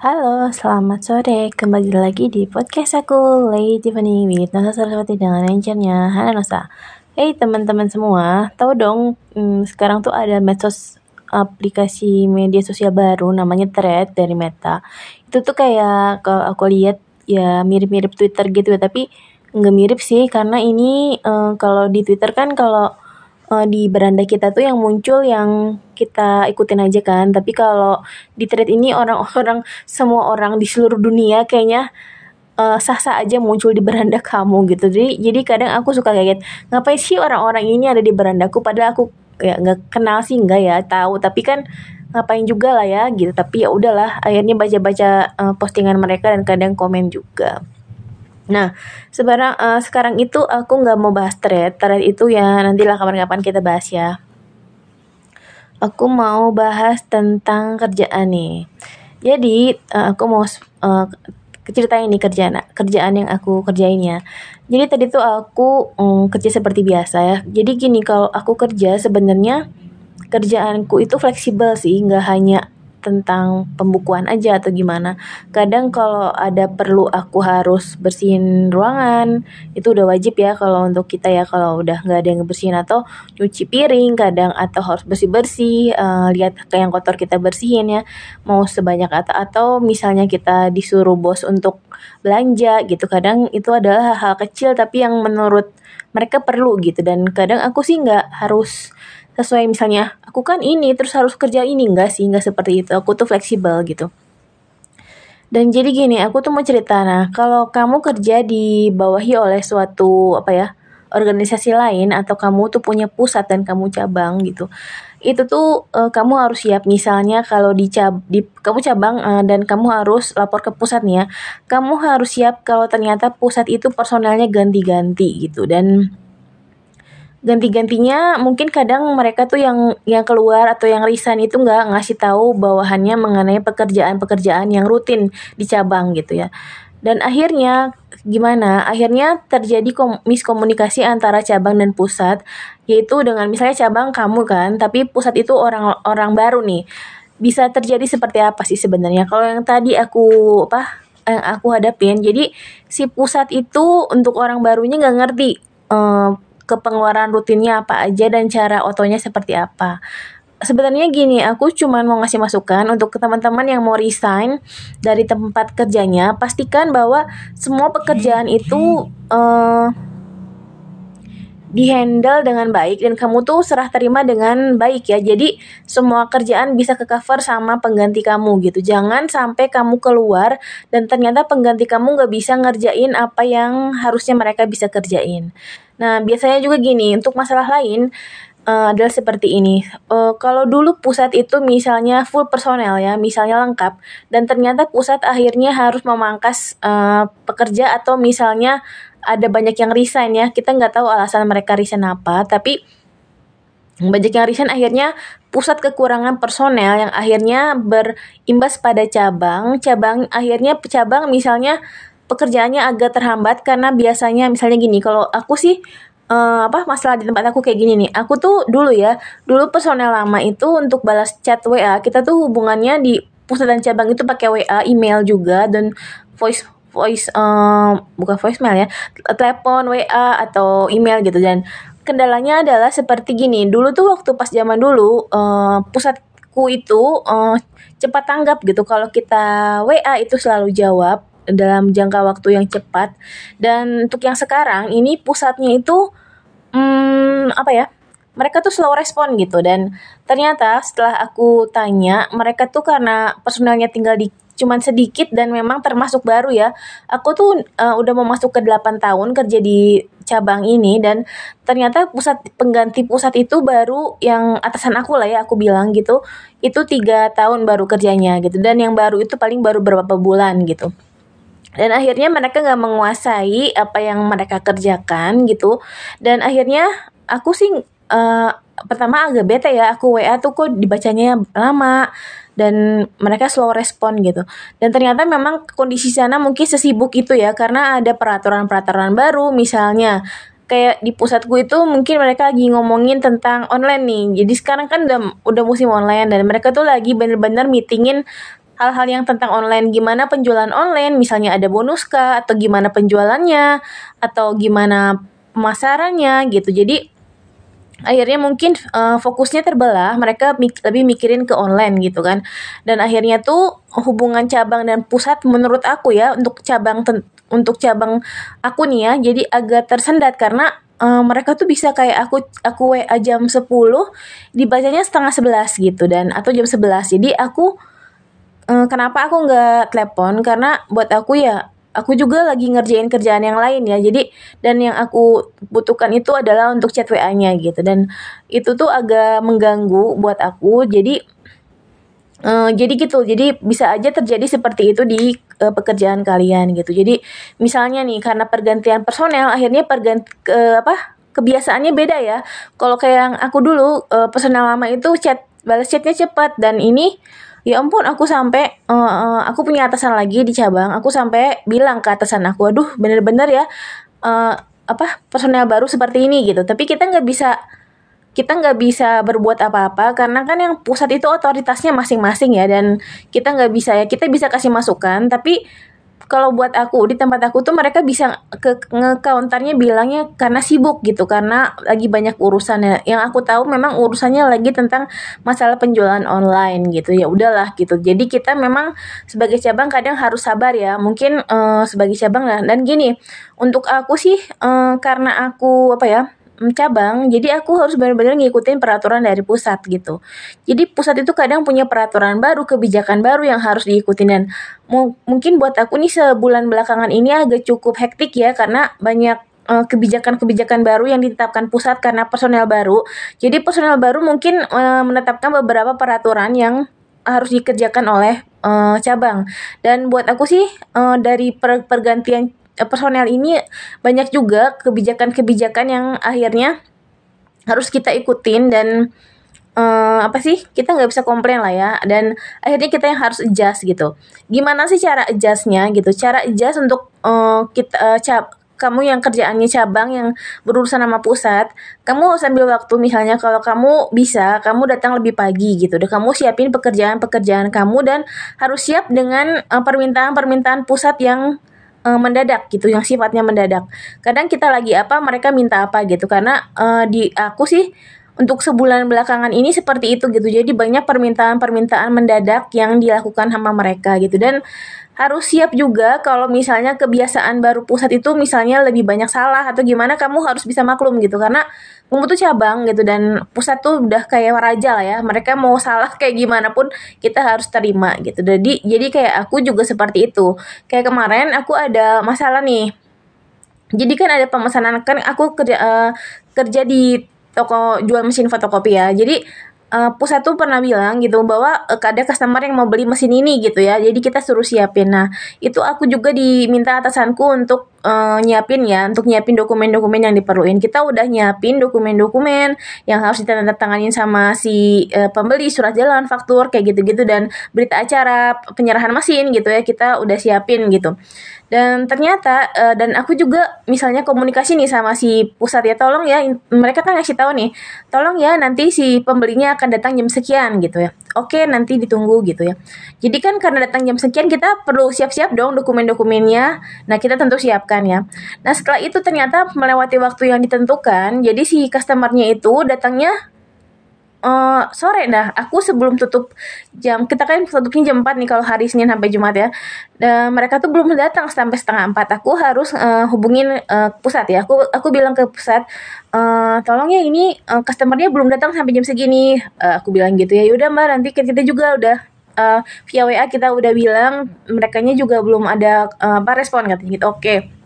Halo, selamat sore. Kembali lagi di podcast aku, Lady Tiffany with Nosa Saraswati dengan anchornya Hana Nosa. Hey teman-teman semua, tahu dong hmm, sekarang tuh ada medsos aplikasi media sosial baru namanya Thread dari Meta. Itu tuh kayak kalau aku lihat ya mirip-mirip Twitter gitu ya, tapi nggak mirip sih karena ini uh, kalau di Twitter kan kalau uh, di beranda kita tuh yang muncul yang kita ikutin aja kan. Tapi kalau di thread ini orang-orang semua orang di seluruh dunia kayaknya uh, sah-sah aja muncul di beranda kamu gitu. Jadi jadi kadang aku suka kaget, ngapain sih orang-orang ini ada di berandaku padahal aku ya nggak kenal sih enggak ya tahu tapi kan ngapain juga lah ya gitu tapi ya udahlah akhirnya baca-baca uh, postingan mereka dan kadang komen juga Nah, sekarang uh, sekarang itu aku nggak mau bahas thread. Thread itu ya nantilah kapan-kapan kita bahas ya. Aku mau bahas tentang kerjaan nih. Jadi uh, aku mau uh, ceritain nih kerjaan kerjaan yang aku kerjain ya. Jadi tadi tuh aku um, kerja seperti biasa ya. Jadi gini kalau aku kerja sebenarnya kerjaanku itu fleksibel sih, nggak hanya tentang pembukuan aja atau gimana. Kadang kalau ada perlu aku harus bersihin ruangan, itu udah wajib ya kalau untuk kita ya kalau udah nggak ada yang bersihin atau cuci piring kadang atau harus bersih-bersih, uh, lihat kayak yang kotor kita bersihin ya. Mau sebanyak atau atau misalnya kita disuruh bos untuk belanja gitu. Kadang itu adalah hal, -hal kecil tapi yang menurut mereka perlu gitu dan kadang aku sih nggak harus sesuai misalnya aku kan ini terus harus kerja ini. Enggak sih enggak seperti itu. Aku tuh fleksibel gitu. Dan jadi gini aku tuh mau cerita nah kalau kamu kerja dibawahi oleh suatu apa ya organisasi lain atau kamu tuh punya pusat dan kamu cabang gitu itu tuh uh, kamu harus siap. Misalnya kalau di, cab di kamu cabang uh, dan kamu harus lapor ke pusatnya kamu harus siap kalau ternyata pusat itu personelnya ganti-ganti gitu. Dan ganti-gantinya mungkin kadang mereka tuh yang yang keluar atau yang resign itu nggak ngasih tahu bawahannya mengenai pekerjaan-pekerjaan yang rutin di cabang gitu ya. Dan akhirnya gimana? Akhirnya terjadi miskomunikasi antara cabang dan pusat, yaitu dengan misalnya cabang kamu kan, tapi pusat itu orang-orang baru nih. Bisa terjadi seperti apa sih sebenarnya? Kalau yang tadi aku apa yang aku hadapin, jadi si pusat itu untuk orang barunya nggak ngerti uh, ke pengeluaran rutinnya apa aja dan cara otonya seperti apa. Sebenarnya gini, aku cuma mau ngasih masukan untuk teman-teman yang mau resign dari tempat kerjanya, pastikan bahwa semua pekerjaan itu uh, dihandle dengan baik dan kamu tuh serah terima dengan baik ya. Jadi semua kerjaan bisa ke cover sama pengganti kamu gitu. Jangan sampai kamu keluar dan ternyata pengganti kamu nggak bisa ngerjain apa yang harusnya mereka bisa kerjain. Nah, biasanya juga gini, untuk masalah lain uh, adalah seperti ini. Uh, kalau dulu pusat itu misalnya full personel ya, misalnya lengkap, dan ternyata pusat akhirnya harus memangkas uh, pekerja atau misalnya ada banyak yang resign ya, kita nggak tahu alasan mereka resign apa, tapi banyak yang resign akhirnya pusat kekurangan personel yang akhirnya berimbas pada cabang, cabang akhirnya cabang misalnya pekerjaannya agak terhambat karena biasanya misalnya gini kalau aku sih uh, apa masalah di tempat aku kayak gini nih. Aku tuh dulu ya dulu personel lama itu untuk balas chat WA kita tuh hubungannya di pusat dan cabang itu pakai WA email juga dan voice voice uh, bukan voicemail ya telepon WA atau email gitu. Dan kendalanya adalah seperti gini dulu tuh waktu pas zaman dulu uh, pusatku itu uh, cepat tanggap gitu. Kalau kita WA itu selalu jawab dalam jangka waktu yang cepat. Dan untuk yang sekarang ini pusatnya itu hmm, apa ya mereka tuh slow respon gitu. Dan ternyata setelah aku tanya mereka tuh karena personalnya tinggal di cuman sedikit dan memang termasuk baru ya. Aku tuh uh, udah mau masuk ke 8 tahun kerja di cabang ini dan ternyata pusat pengganti pusat itu baru yang atasan aku lah ya aku bilang gitu. Itu tiga tahun baru kerjanya gitu. Dan yang baru itu paling baru beberapa bulan gitu dan akhirnya mereka nggak menguasai apa yang mereka kerjakan gitu. Dan akhirnya aku sih uh, pertama agak bete ya aku WA tuh kok dibacanya lama dan mereka slow respon gitu. Dan ternyata memang kondisi sana mungkin sesibuk itu ya karena ada peraturan-peraturan baru misalnya kayak di pusatku itu mungkin mereka lagi ngomongin tentang online nih. Jadi sekarang kan udah udah musim online dan mereka tuh lagi bener-bener meetingin hal-hal yang tentang online gimana penjualan online? Misalnya ada bonus kah? Atau gimana penjualannya? Atau gimana pemasarannya? Gitu. Jadi akhirnya mungkin uh, fokusnya terbelah. Mereka mik lebih mikirin ke online gitu kan. Dan akhirnya tuh hubungan cabang dan pusat menurut aku ya untuk cabang untuk cabang aku nih ya jadi agak tersendat. Karena uh, mereka tuh bisa kayak aku aku WA jam 10 dibacanya setengah 11 gitu dan atau jam 11 jadi aku uh, kenapa aku nggak telepon karena buat aku ya aku juga lagi ngerjain kerjaan yang lain ya. Jadi dan yang aku butuhkan itu adalah untuk chat WA-nya gitu dan itu tuh agak mengganggu buat aku. Jadi Uh, jadi gitu, jadi bisa aja terjadi seperti itu di uh, pekerjaan kalian gitu. Jadi misalnya nih karena pergantian personel, akhirnya perganti ke apa kebiasaannya beda ya. Kalau kayak yang aku dulu uh, personel lama itu chat balas chatnya cepat dan ini ya ampun aku sampai uh, aku punya atasan lagi di cabang. Aku sampai bilang ke atasan aku aduh bener-bener ya uh, apa personel baru seperti ini gitu. Tapi kita nggak bisa kita nggak bisa berbuat apa-apa karena kan yang pusat itu otoritasnya masing-masing ya. Dan kita nggak bisa ya kita bisa kasih masukan tapi kalau buat aku di tempat aku tuh mereka bisa ke nge-counternya bilangnya karena sibuk gitu karena lagi banyak urusan ya. Yang aku tahu memang urusannya lagi tentang masalah penjualan online gitu. Ya udahlah gitu. Jadi kita memang sebagai cabang kadang harus sabar ya. Mungkin uh, sebagai cabang lah dan gini, untuk aku sih uh, karena aku apa ya? Cabang, jadi aku harus benar-benar ngikutin peraturan dari pusat gitu. Jadi pusat itu kadang punya peraturan baru, kebijakan baru yang harus diikutin dan mungkin buat aku nih sebulan belakangan ini agak cukup hektik ya karena banyak eh, kebijakan-kebijakan baru yang ditetapkan pusat karena personel baru. Jadi personel baru mungkin uh, menetapkan beberapa peraturan yang harus dikerjakan oleh uh, cabang. Dan buat aku sih dari per pergantian Eh, personel ini banyak juga kebijakan-kebijakan yang akhirnya harus kita ikutin dan uh, apa sih kita nggak bisa komplain lah ya. Dan akhirnya kita yang harus adjust gitu. Gimana sih cara adjustnya gitu? Cara adjust untuk uh, kita uh, cap kamu yang kerjaannya cabang yang berurusan sama pusat, kamu harus ambil waktu misalnya kalau kamu bisa, kamu datang lebih pagi gitu. Dan kamu siapin pekerjaan-pekerjaan kamu dan harus siap dengan permintaan-permintaan pusat yang uh, mendadak gitu yang sifatnya mendadak. Kadang kita lagi apa mereka minta apa gitu. Karena uh, di aku sih untuk sebulan belakangan ini seperti itu gitu. Jadi banyak permintaan-permintaan mendadak yang dilakukan sama mereka gitu. Dan harus siap juga kalau misalnya kebiasaan baru pusat itu misalnya lebih banyak salah atau gimana kamu harus bisa maklum gitu. Karena kamu tuh cabang gitu dan pusat tuh udah kayak raja lah ya. Mereka mau salah kayak gimana pun kita harus terima gitu. Jadi jadi kayak aku juga seperti itu. Kayak kemarin aku ada masalah nih. Jadi kan ada pemesanan kan aku kerja uh, kerja di toko jual mesin fotokopi ya. Jadi uh, pusat tuh pernah bilang gitu bahwa uh, ada customer yang mau beli mesin ini gitu ya. Jadi kita suruh siapin. Nah, itu aku juga diminta atasanku untuk uh, nyiapin ya, untuk nyiapin dokumen-dokumen yang diperluin. Kita udah nyiapin dokumen-dokumen yang harus ditandatangani sama si uh, pembeli, surat jalan, faktur kayak gitu-gitu dan berita acara penyerahan mesin gitu ya. Kita udah siapin gitu dan ternyata uh, dan aku juga misalnya komunikasi nih sama si pusat ya tolong ya mereka kan ngasih tahu nih tolong ya nanti si pembelinya akan datang jam sekian gitu ya. Oke nanti ditunggu gitu ya. Jadi kan karena datang jam sekian kita perlu siap-siap dong dokumen-dokumennya. Nah kita tentu siapkan ya. Nah setelah itu ternyata melewati waktu yang ditentukan jadi si customernya itu datangnya uh, sore dah. Aku sebelum tutup jam kita kan tutupnya jam 4 nih kalau hari Senin sampai Jumat ya. Dan mereka tuh belum datang sampai setengah empat. Aku harus uh, hubungin uh, pusat ya. Aku aku bilang ke pusat uh, tolong ya ini uh, customernya belum datang sampai jam segini. Uh, aku bilang gitu ya. Yaudah mbak nanti kita juga udah uh, via WA kita udah bilang mereka juga belum ada uh, apa respon katanya gitu. Oke. okay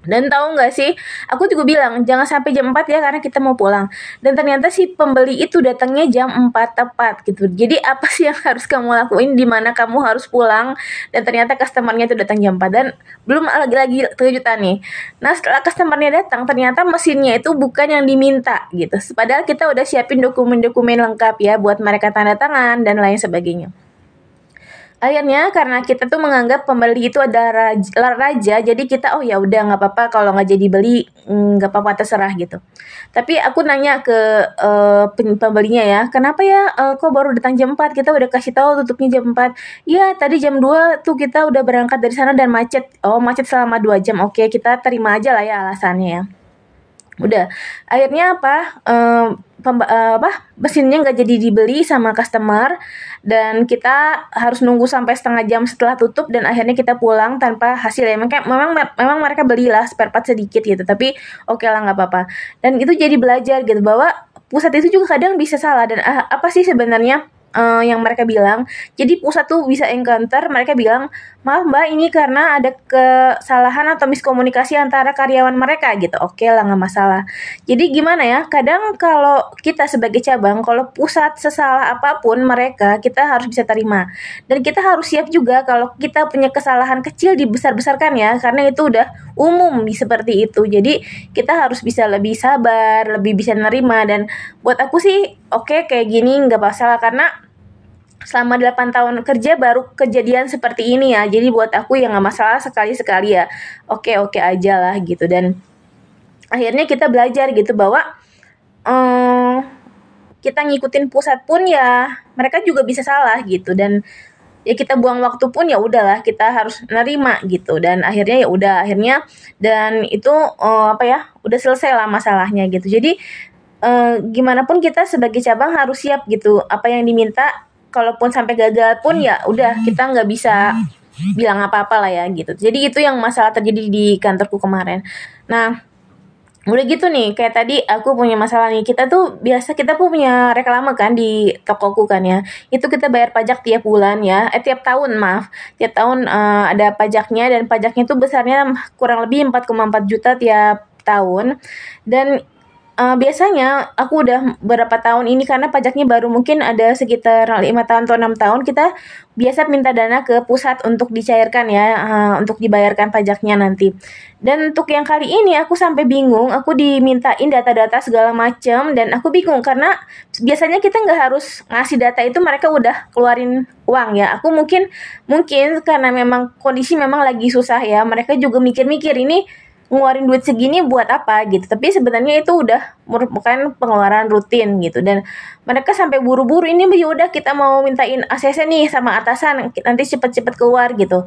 dan tahu nggak sih, aku juga bilang jangan sampai jam 4 ya karena kita mau pulang. Dan ternyata si pembeli itu datangnya jam 4 tepat gitu. Jadi apa sih yang harus kamu lakuin di mana kamu harus pulang dan ternyata customernya itu datang jam 4 dan belum lagi-lagi kejutan nih. Nah, setelah customernya datang ternyata mesinnya itu bukan yang diminta gitu. Padahal kita udah siapin dokumen-dokumen lengkap ya buat mereka tanda tangan dan lain sebagainya. Akhirnya karena kita tuh menganggap pembeli itu adalah raja, jadi kita oh ya udah nggak apa-apa kalau nggak jadi beli mm, nggak apa-apa terserah gitu. Tapi aku nanya ke uh, pembelinya ya kenapa ya uh, kok baru datang jam 4 kita udah kasih tahu tutupnya jam 4 ya tadi jam 2 tuh kita udah berangkat dari sana dan macet. Oh macet selama 2 jam. Oke kita terima aja lah ya alasannya ya udah. Akhirnya apa? Uh, pemba, uh, apa? Mesinnya nggak jadi dibeli sama customer dan kita harus nunggu sampai setengah jam setelah tutup dan akhirnya kita pulang tanpa hasil ya. Memang memang memang mereka belilah spare part sedikit gitu tapi oke okay lah nggak apa-apa. Dan itu jadi belajar gitu bahwa pusat itu juga kadang bisa salah dan uh, apa sih sebenarnya uh, yang mereka bilang. Jadi pusat tuh bisa encounter mereka bilang, "Maaf Mbak, ini karena ada kesalahan atau miskomunikasi antara karyawan mereka gitu." Oke lah nggak masalah. Jadi gimana ya? Kadang kalau kita sebagai cabang, kalau pusat sesalah apa pun mereka, kita harus bisa terima. Dan kita harus siap juga kalau kita punya kesalahan kecil dibesar-besarkan ya, karena itu udah umum seperti itu. Jadi kita harus bisa lebih sabar, lebih bisa nerima dan buat aku sih oke okay, kayak gini nggak masalah. Karena selama 8 tahun kerja baru kejadian seperti ini ya. Jadi buat aku ya nggak masalah sekali-sekali ya. Oke oke aja lah gitu. Dan akhirnya kita belajar gitu bahwa um, kita ngikutin pusat pun ya mereka juga bisa salah gitu. Dan ya kita buang waktu pun ya udahlah kita harus nerima gitu. Dan akhirnya ya udah akhirnya dan itu uh, apa ya udah selesai lah masalahnya gitu. Jadi uh, gimana pun kita sebagai cabang harus siap gitu. Apa yang diminta kalaupun sampai gagal pun ya udah kita nggak bisa bilang apa-apa lah ya gitu. Jadi itu yang masalah terjadi di kantorku kemarin. Nah, udah gitu nih kayak tadi aku punya masalah nih. Kita tuh biasa kita punya reklame kan di tokoku kan ya. Itu kita bayar pajak tiap bulan ya. Eh tiap tahun maaf. Tiap tahun uh, ada pajaknya dan pajaknya tuh besarnya kurang lebih 4,4 juta tiap tahun. Dan Uh, biasanya aku udah beberapa tahun ini karena pajaknya baru mungkin ada sekitar lima tahun atau enam tahun kita biasa minta dana ke pusat untuk dicairkan ya uh, untuk dibayarkan pajaknya nanti. Dan untuk yang kali ini aku sampai bingung, aku dimintain data-data segala macam dan aku bingung karena biasanya kita nggak harus ngasih data itu mereka udah keluarin uang ya. Aku mungkin mungkin karena memang kondisi memang lagi susah ya, mereka juga mikir-mikir ini ngeluarin duit segini buat apa gitu. Tapi sebenarnya itu udah merupakan pengeluaran rutin gitu. Dan mereka sampai buru-buru ini ya udah kita mau mintain ACC nih sama atasan nanti cepet-cepet keluar gitu.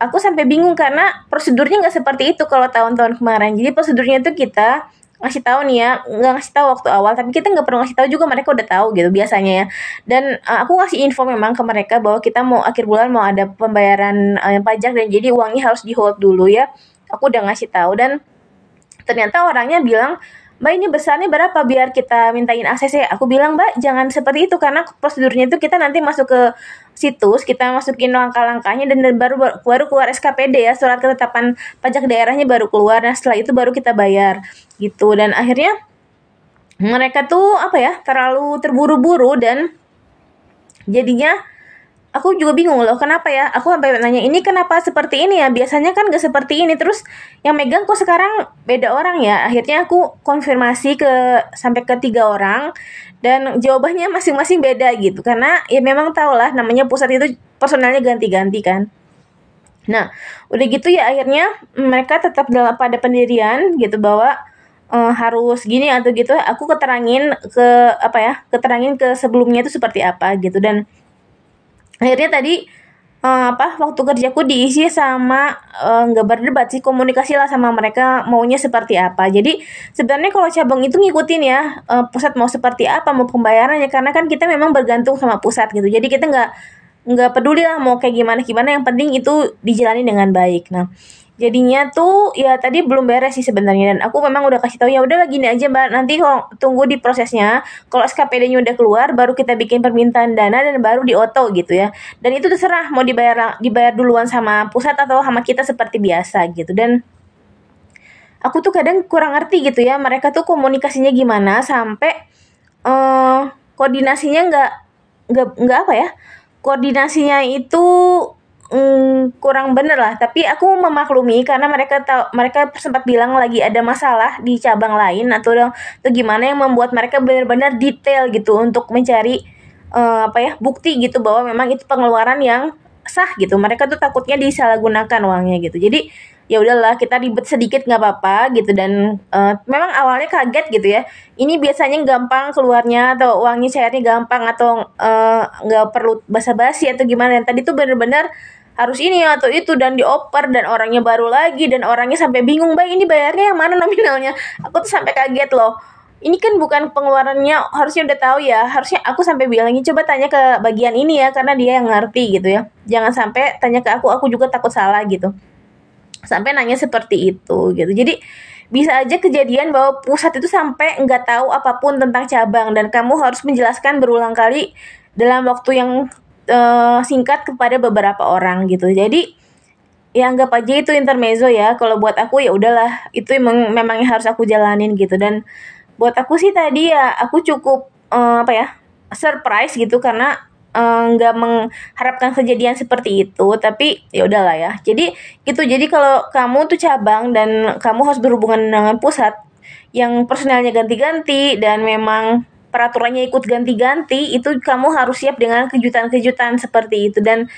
Aku sampai bingung karena prosedurnya nggak seperti itu kalau tahun-tahun kemarin. Jadi prosedurnya itu kita ngasih tahu nih ya nggak ngasih tahu waktu awal tapi kita nggak perlu ngasih tahu juga mereka udah tahu gitu biasanya ya. Dan uh, aku ngasih info memang ke mereka bahwa kita mau akhir bulan mau ada pembayaran uh, pajak dan jadi uangnya harus di hold dulu ya aku udah ngasih tahu dan ternyata orangnya bilang Mbak ini besarnya berapa biar kita mintain ACC? Aku bilang Mbak jangan seperti itu karena prosedurnya itu kita nanti masuk ke situs, kita masukin langkah-langkahnya dan, baru baru keluar SKPD ya surat ketetapan pajak daerahnya baru keluar. Nah setelah itu baru kita bayar gitu dan akhirnya mereka tuh apa ya terlalu terburu-buru dan jadinya aku juga bingung loh kenapa ya? Aku sampai nanya ini kenapa seperti ini ya? Biasanya kan gak seperti ini. Terus yang megang kok sekarang beda orang ya? Akhirnya aku konfirmasi ke sampai ke tiga orang dan jawabannya masing-masing beda gitu. Karena ya memang tau lah namanya pusat itu personalnya ganti-ganti kan. Nah udah gitu ya akhirnya mereka tetap dalam pada pendirian gitu bahwa uh, harus gini atau gitu. Aku keterangin ke apa ya keterangin ke sebelumnya itu seperti apa gitu. Dan akhirnya tadi uh, apa waktu kerjaku diisi sama eh, nggak uh, berdebat sih komunikasi lah sama mereka maunya seperti apa. Jadi sebenarnya kalau cabang itu ngikutin ya uh, pusat mau seperti apa mau pembayarannya. Karena kan kita memang bergantung sama pusat gitu. Jadi kita nggak nggak peduli lah mau kayak gimana gimana yang penting itu dijalani dengan baik. Nah jadinya tuh ya tadi belum beres sih sebenarnya dan aku memang udah kasih tahu ya udah gini aja mbak. Nanti kalau tunggu di prosesnya kalau SKPD-nya udah keluar baru kita bikin permintaan dana dan baru di auto gitu ya. Dan itu terserah mau dibayar dibayar duluan sama pusat atau sama kita seperti biasa gitu. Dan aku tuh kadang kurang ngerti gitu ya mereka tuh komunikasinya gimana sampai uh, koordinasinya nggak nggak nggak apa ya koordinasinya itu mm, kurang bener lah. Tapi aku memaklumi karena mereka tahu mereka sempat bilang lagi ada masalah di cabang lain atau atau gimana yang membuat mereka benar-benar detail gitu untuk mencari uh, apa ya bukti gitu bahwa memang itu pengeluaran yang sah gitu. Mereka tuh takutnya disalahgunakan uangnya gitu. Jadi ya udahlah kita ribet sedikit nggak apa-apa gitu. Dan uh, memang awalnya kaget gitu ya. Ini biasanya gampang keluarnya atau uangnya cairnya gampang atau eh, nggak uh, perlu basa-basi atau gimana. Dan tadi tuh bener-bener harus ini atau itu dan dioper dan orangnya baru lagi dan orangnya sampai bingung bang ini bayarnya yang mana nominalnya? Aku tuh sampai kaget loh. Ini kan bukan pengeluarannya harusnya udah tahu ya. Harusnya aku sampai bilangin coba tanya ke bagian ini ya karena dia yang ngerti gitu ya. Jangan sampai tanya ke aku aku juga takut salah gitu sampai nanya seperti itu gitu. Jadi bisa aja kejadian bahwa pusat itu sampai nggak tahu apa pun tentang cabang dan kamu harus menjelaskan berulang kali dalam waktu yang uh, singkat kepada beberapa orang gitu. Jadi ya anggap aja itu intermezzo ya. Kalau buat aku ya udahlah itu memang memang harus aku jalanin gitu. Dan buat aku sih tadi ya aku cukup uh, apa ya surprise gitu karena nggak uh, mengharapkan kejadian seperti itu tapi ya udahlah ya. Jadi gitu. Jadi kalau kamu tuh cabang dan kamu harus berhubungan dengan pusat yang personelnya ganti-ganti dan memang peraturannya ikut ganti-ganti itu kamu harus siap dengan kejutan-kejutan seperti itu. Dan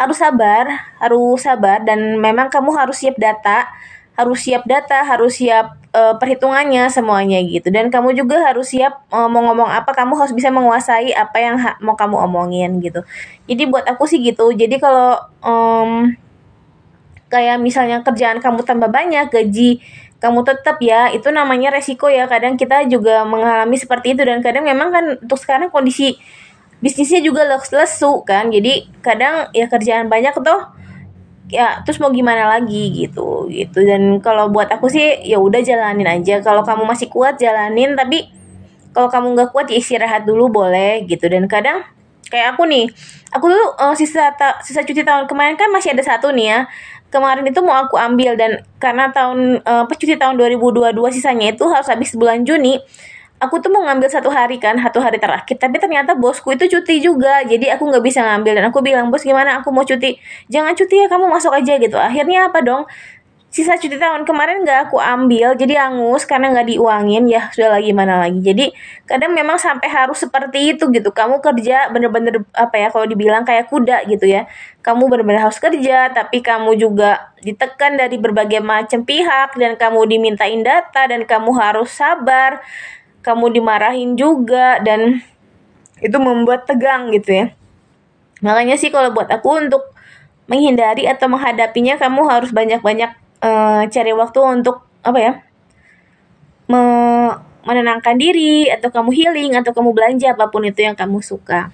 harus sabar harus sabar dan memang kamu harus siap data harus siap data harus siap uh, perhitungannya semuanya gitu. Dan kamu juga harus siap uh, mau ngomong apa kamu harus bisa menguasai apa yang mau kamu omongin gitu. Jadi buat aku sih gitu. Jadi kalau um, kayak misalnya kerjaan kamu tambah banyak gaji kamu tetap ya itu namanya resiko ya. Kadang kita juga mengalami seperti itu. Dan kadang memang kan untuk sekarang kondisi bisnisnya juga lesu kan. Jadi kadang ya kerjaan banyak tuh ya terus mau gimana lagi gitu gitu. Dan kalau buat aku sih ya udah jalanin aja. Kalau kamu masih kuat jalanin. Tapi kalau kamu nggak kuat ya istirahat dulu boleh gitu. Dan kadang kayak aku nih aku tuh uh, sisa ta sisa cuti tahun kemarin kan masih ada satu nih ya. Kemarin itu mau aku ambil. Dan karena tahun uh, cuti tahun 2022 sisanya itu harus habis bulan Juni aku tuh mau ngambil satu hari kan satu hari terakhir. Tapi ternyata bosku itu cuti juga jadi aku nggak bisa ngambil. Dan aku bilang bos gimana? Aku mau cuti. Jangan cuti ya kamu masuk aja gitu. Akhirnya apa dong? Sisa cuti tahun kemarin nggak aku ambil jadi angus karena nggak diuangin. Ya sudah lagi mana lagi? Jadi kadang memang sampai harus seperti itu gitu. Kamu kerja bener-bener apa ya kalau dibilang kayak kuda gitu ya. Kamu bener-bener harus kerja tapi kamu juga ditekan dari berbagai macam pihak dan kamu dimintain data dan kamu harus sabar kamu dimarahin juga dan itu membuat tegang gitu ya. Makanya sih kalau buat aku untuk menghindari atau menghadapinya kamu harus banyak-banyak uh, cari waktu untuk apa ya? Me menenangkan diri atau kamu healing atau kamu belanja apa pun itu yang kamu suka.